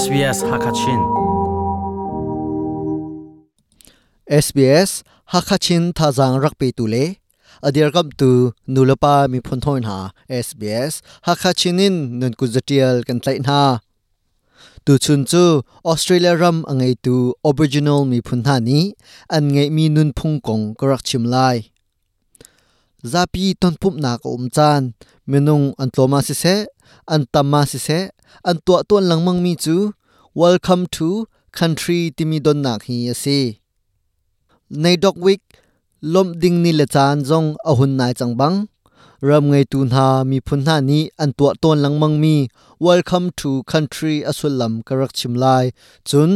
SBS Hakachin. SBS Hakachin thazang rakpe tule. Adir kam tu nulapa mi phun ha. SBS Hakachinin nun kuzatial kan tlai na tu chun chu Australia ram angai tu Aboriginal mi phun an ngai mi nun phung kong korak chim lai zapi ton na ko um chan. Menung an tloma si se, an tamma si se, an tua ton langmang mi chu. Welcome to country timi don na hi ase nei dok week lom ding ni le chan jong ahun nai changbang ram ngai tu na mi phun na ni an tua ton langmang mi welcome to country asulam karak chimlai chun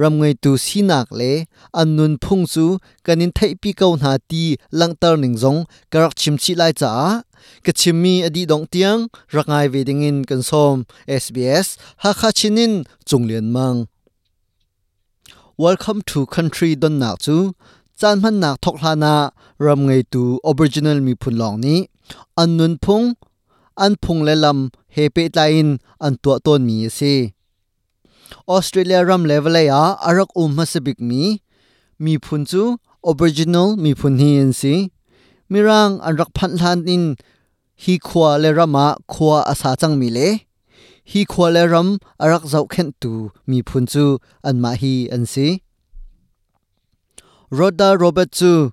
ram ngai tu sinak le an nun phung chu kanin thai pi kau na ti langtar ning zong karak chimchi lai cha ka chimmi adi dong tiang rangai ve ding in kan som SBS ha kha chinin chunglian mang Welcome to country don nak chu จานพันนักทกลานารำไงตูออริจินัลมีพุนลองนี้อันนุนพงอันพงและลำเฮเปตาอินอันตัวต้นมีสิออสเตรเลียรัมเลเวลยาอรักอุมฮัสบิกมีมีพุนจูออริจินัลมีพุนฮียนสิมีร่างอันรักพันลานอินฮีควาและรามาควาอาสาจังมีเลฮีควาและรัมอรักเจ้าเข็นตูมีพุนจูอันมาฮีอันสี Rhoda Robert chu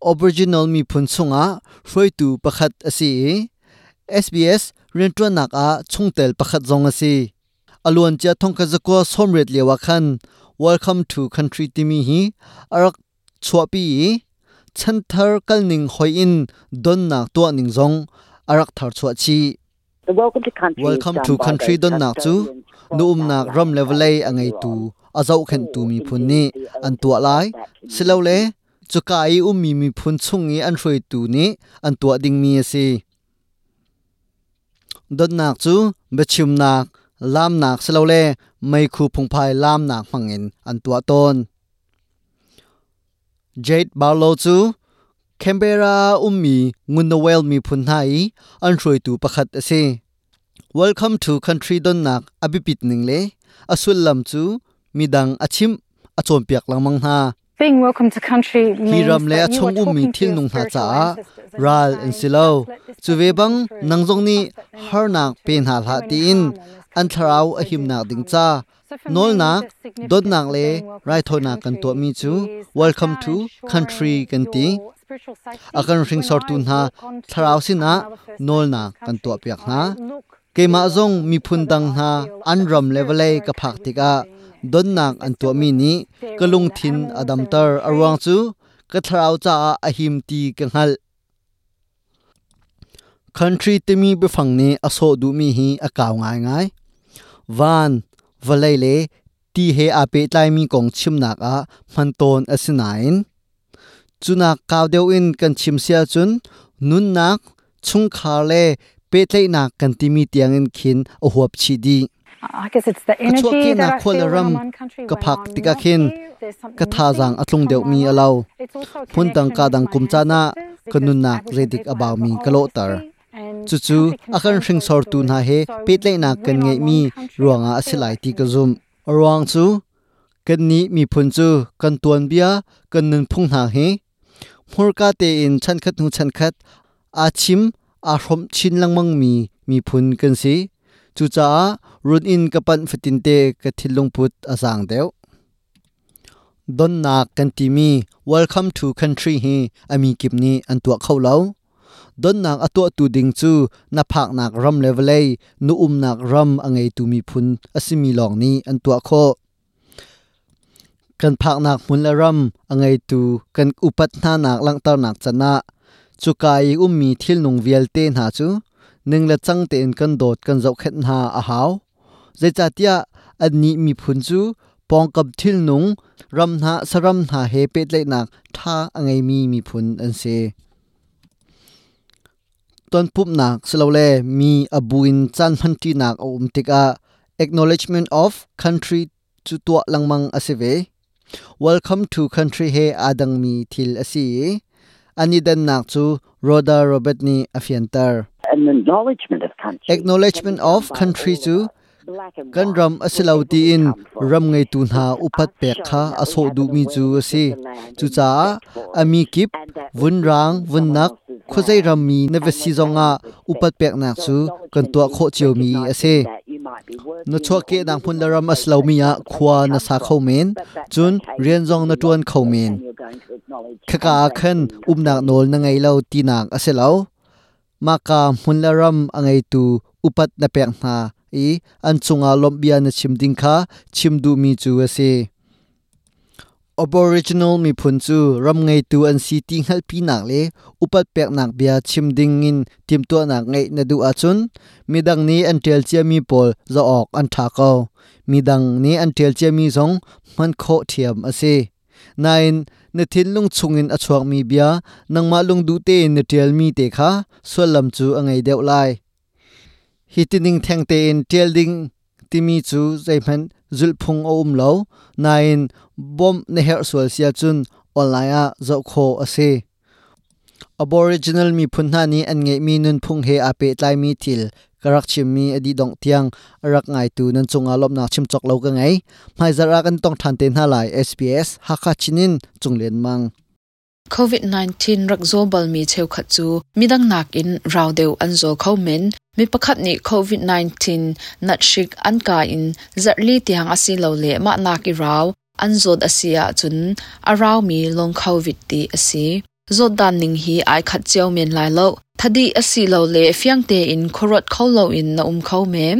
Aboriginal mi phun chunga hroi tu pakhat asi. SBS rentwa nak a chungtel pakhat zong asi. Alon cha thongka zakwa somret lewa khan, welcome to country timi hi, arak chhuapi chanthar kalning hoin don nak to ning zong, arak thar chhuwa chi. Welcome to country don nak chu nu um nak ram level ai angai tu azau khen tu mi phun ni an tua lai silo le chukai um mi mi phun chungi an hroi tu ni an tua ding mi ase don nak chu bechim nak lam nak silo le mai khu phung phai lam nak mangin an tua ton Jade Barlow chu คมเบราอุมมีงุนเวลมีพุนไห้อันช่วยตูประคัดเส Welcome to country don nak abipit ning le asul lam chu midang achim achom piak lang mang ha Being welcome to country means Hiram le achong um mi thil nung ha cha ral and silo chu ve bang nangjong ni har nak pen hal ha ti in อันทราวอหิมนักดิงจ้านอลนักดดนักเลไรทนากันตัวมีจู Welcome to country กันตีอาการริงสอดตุนฮะทราวสินะนอลนักกันตัวเปียกฮะเกมาซงมีพุนดังฮะอันรำเลเวลเลกับผักติกะดดนักอันตัวมีนี้กะลุงทินอดัมเตอร์อรวงจูกะทราวจ้าอหิมตีกันฮัล country ติมีไปฝั่งนี้อโศดูมีฮีอากาวง่ายง่าย van valai le ti he a pe tlai mi kong chim nak a man ton asinain chunak kaw deu in kan chim sia chun nun nak chung khar le pe tlai nak kan ti mi tiang in khin a huap chi di I guess it's the energy that I feel when I'm one country. when I'm there's something ka tha missing atlung deu from mi my alau life. It's also a phun tang ka dang with kum my cha na ancestors ka nun because nak redik abaw mi got ka lo old tar chu chu contains hring sor tu na he stories. pe tlai nak So kan I'm mi ruanga asilai ti ka zum. Ruang chu kan ni mi phun chu kan tuan bia kan nun phung na he. Mur ka te in chan khat nu chan khat a chim a hrom chin langmang mi mi phun kan si. Chu cha run in ka pan fitin te ka thilung put asang deu. Don nak kan ti mi welcome to country hi ami kipni an tua kholo don nak ato tu ding chu na phak nak ram level ai nu um nak ram angai tu mi phun asimi long ni an tua kho kan phak nak mun la ram angai tu kan upat na nak lang tar nak chana chukai um mi thil nung vial te na chu ning la chang te in kan dot kan zau khet na a haw zai cha tia ani mi phun chu pong kap thil nung ram na saram na he pe le nak tha angai mi mi phun an se ton pup nak slowle mi abuin chan phan ti nak om tika acknowledgement of country chu to langmang aseve welcome to country he adang mi thil asi ani dan nak chu roda robert ni afiantar an acknowledgement of country. acknowledgement of country chu kan ram asilau ti in ram ngei tu na upat pek kha aso du mi chu ase chu cha ami kip vun rang vun nak khozai ram mi na vesi zonga upat pek nak chu kan tua kho chiu mi ase. No chho ke dang phun la ram aslau mi ya khwa na sa khau men, chun rian zong na tuan khau men. Khaka khan umnak nol na ngai lo ti nak ase lo. Maka mun la ram angai tu, upat na pek na i, an chunga lombia na chimding kha chimdu mi chu ase aboriginal mi phun chu ram ngai tu an si ti hal pi nak le, upat pek nak bia chimding in tim tu nak ngai na du achun midang ni an tel chia mi pol zo ok an tha ko. Midang ni an tel chia mi zong, man kho thiam ase nain, na thin lung chungin achuak mi bia nangma lung du te na tel mi te kha solam chu angai deu lai. Hitining thengte in telding timi chu zaiman zulphung o um lo. Nain bom ne her sual sia chun online a zo kho ase aboriginal mi phunna ni an ngei mi nun phung he ape tlai mi til karak chim mi adi dong tiang rak ngai tu nan chunga lop na chim chok lo ka ngai mai zara kan tong than te na lai sps hakha chinin chunglen mang COVID-19 rak zo bal mi cheu khat chu midang nak in raw deu an zo khau men mi pakhat ni COVID-19 nat shik an ka in zarli tiang asi lo le ma nak i raw an zot asia chun arau mi long COVID ti asi zot dan ning hi ai khat cheu men lai lo thadi asi lo le fyang te in khorot khau lo in na um khau mem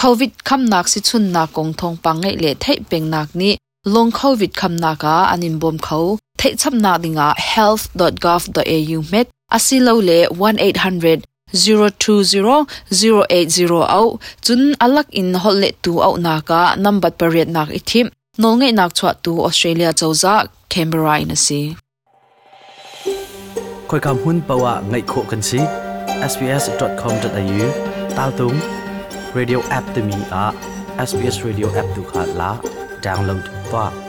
COVID kham nak si chun na kong thong pangai le thai peng nak ni long COVID kham na ka anin bom khau thei chap na dinga health.gov.au met asilo le 1800 020 080 au chun alak in holle tu au na ka number pariat nak ithim นงเงนักชวตูออสเตรเลียเจ้าจักแคนเบราอินสีคอยคำหุ้นปะวะไงโคกันสี sbs.com.au ตาตุง radio app ตมีอะ sbs radio app ดูขาดละดาวน์โหลดตัว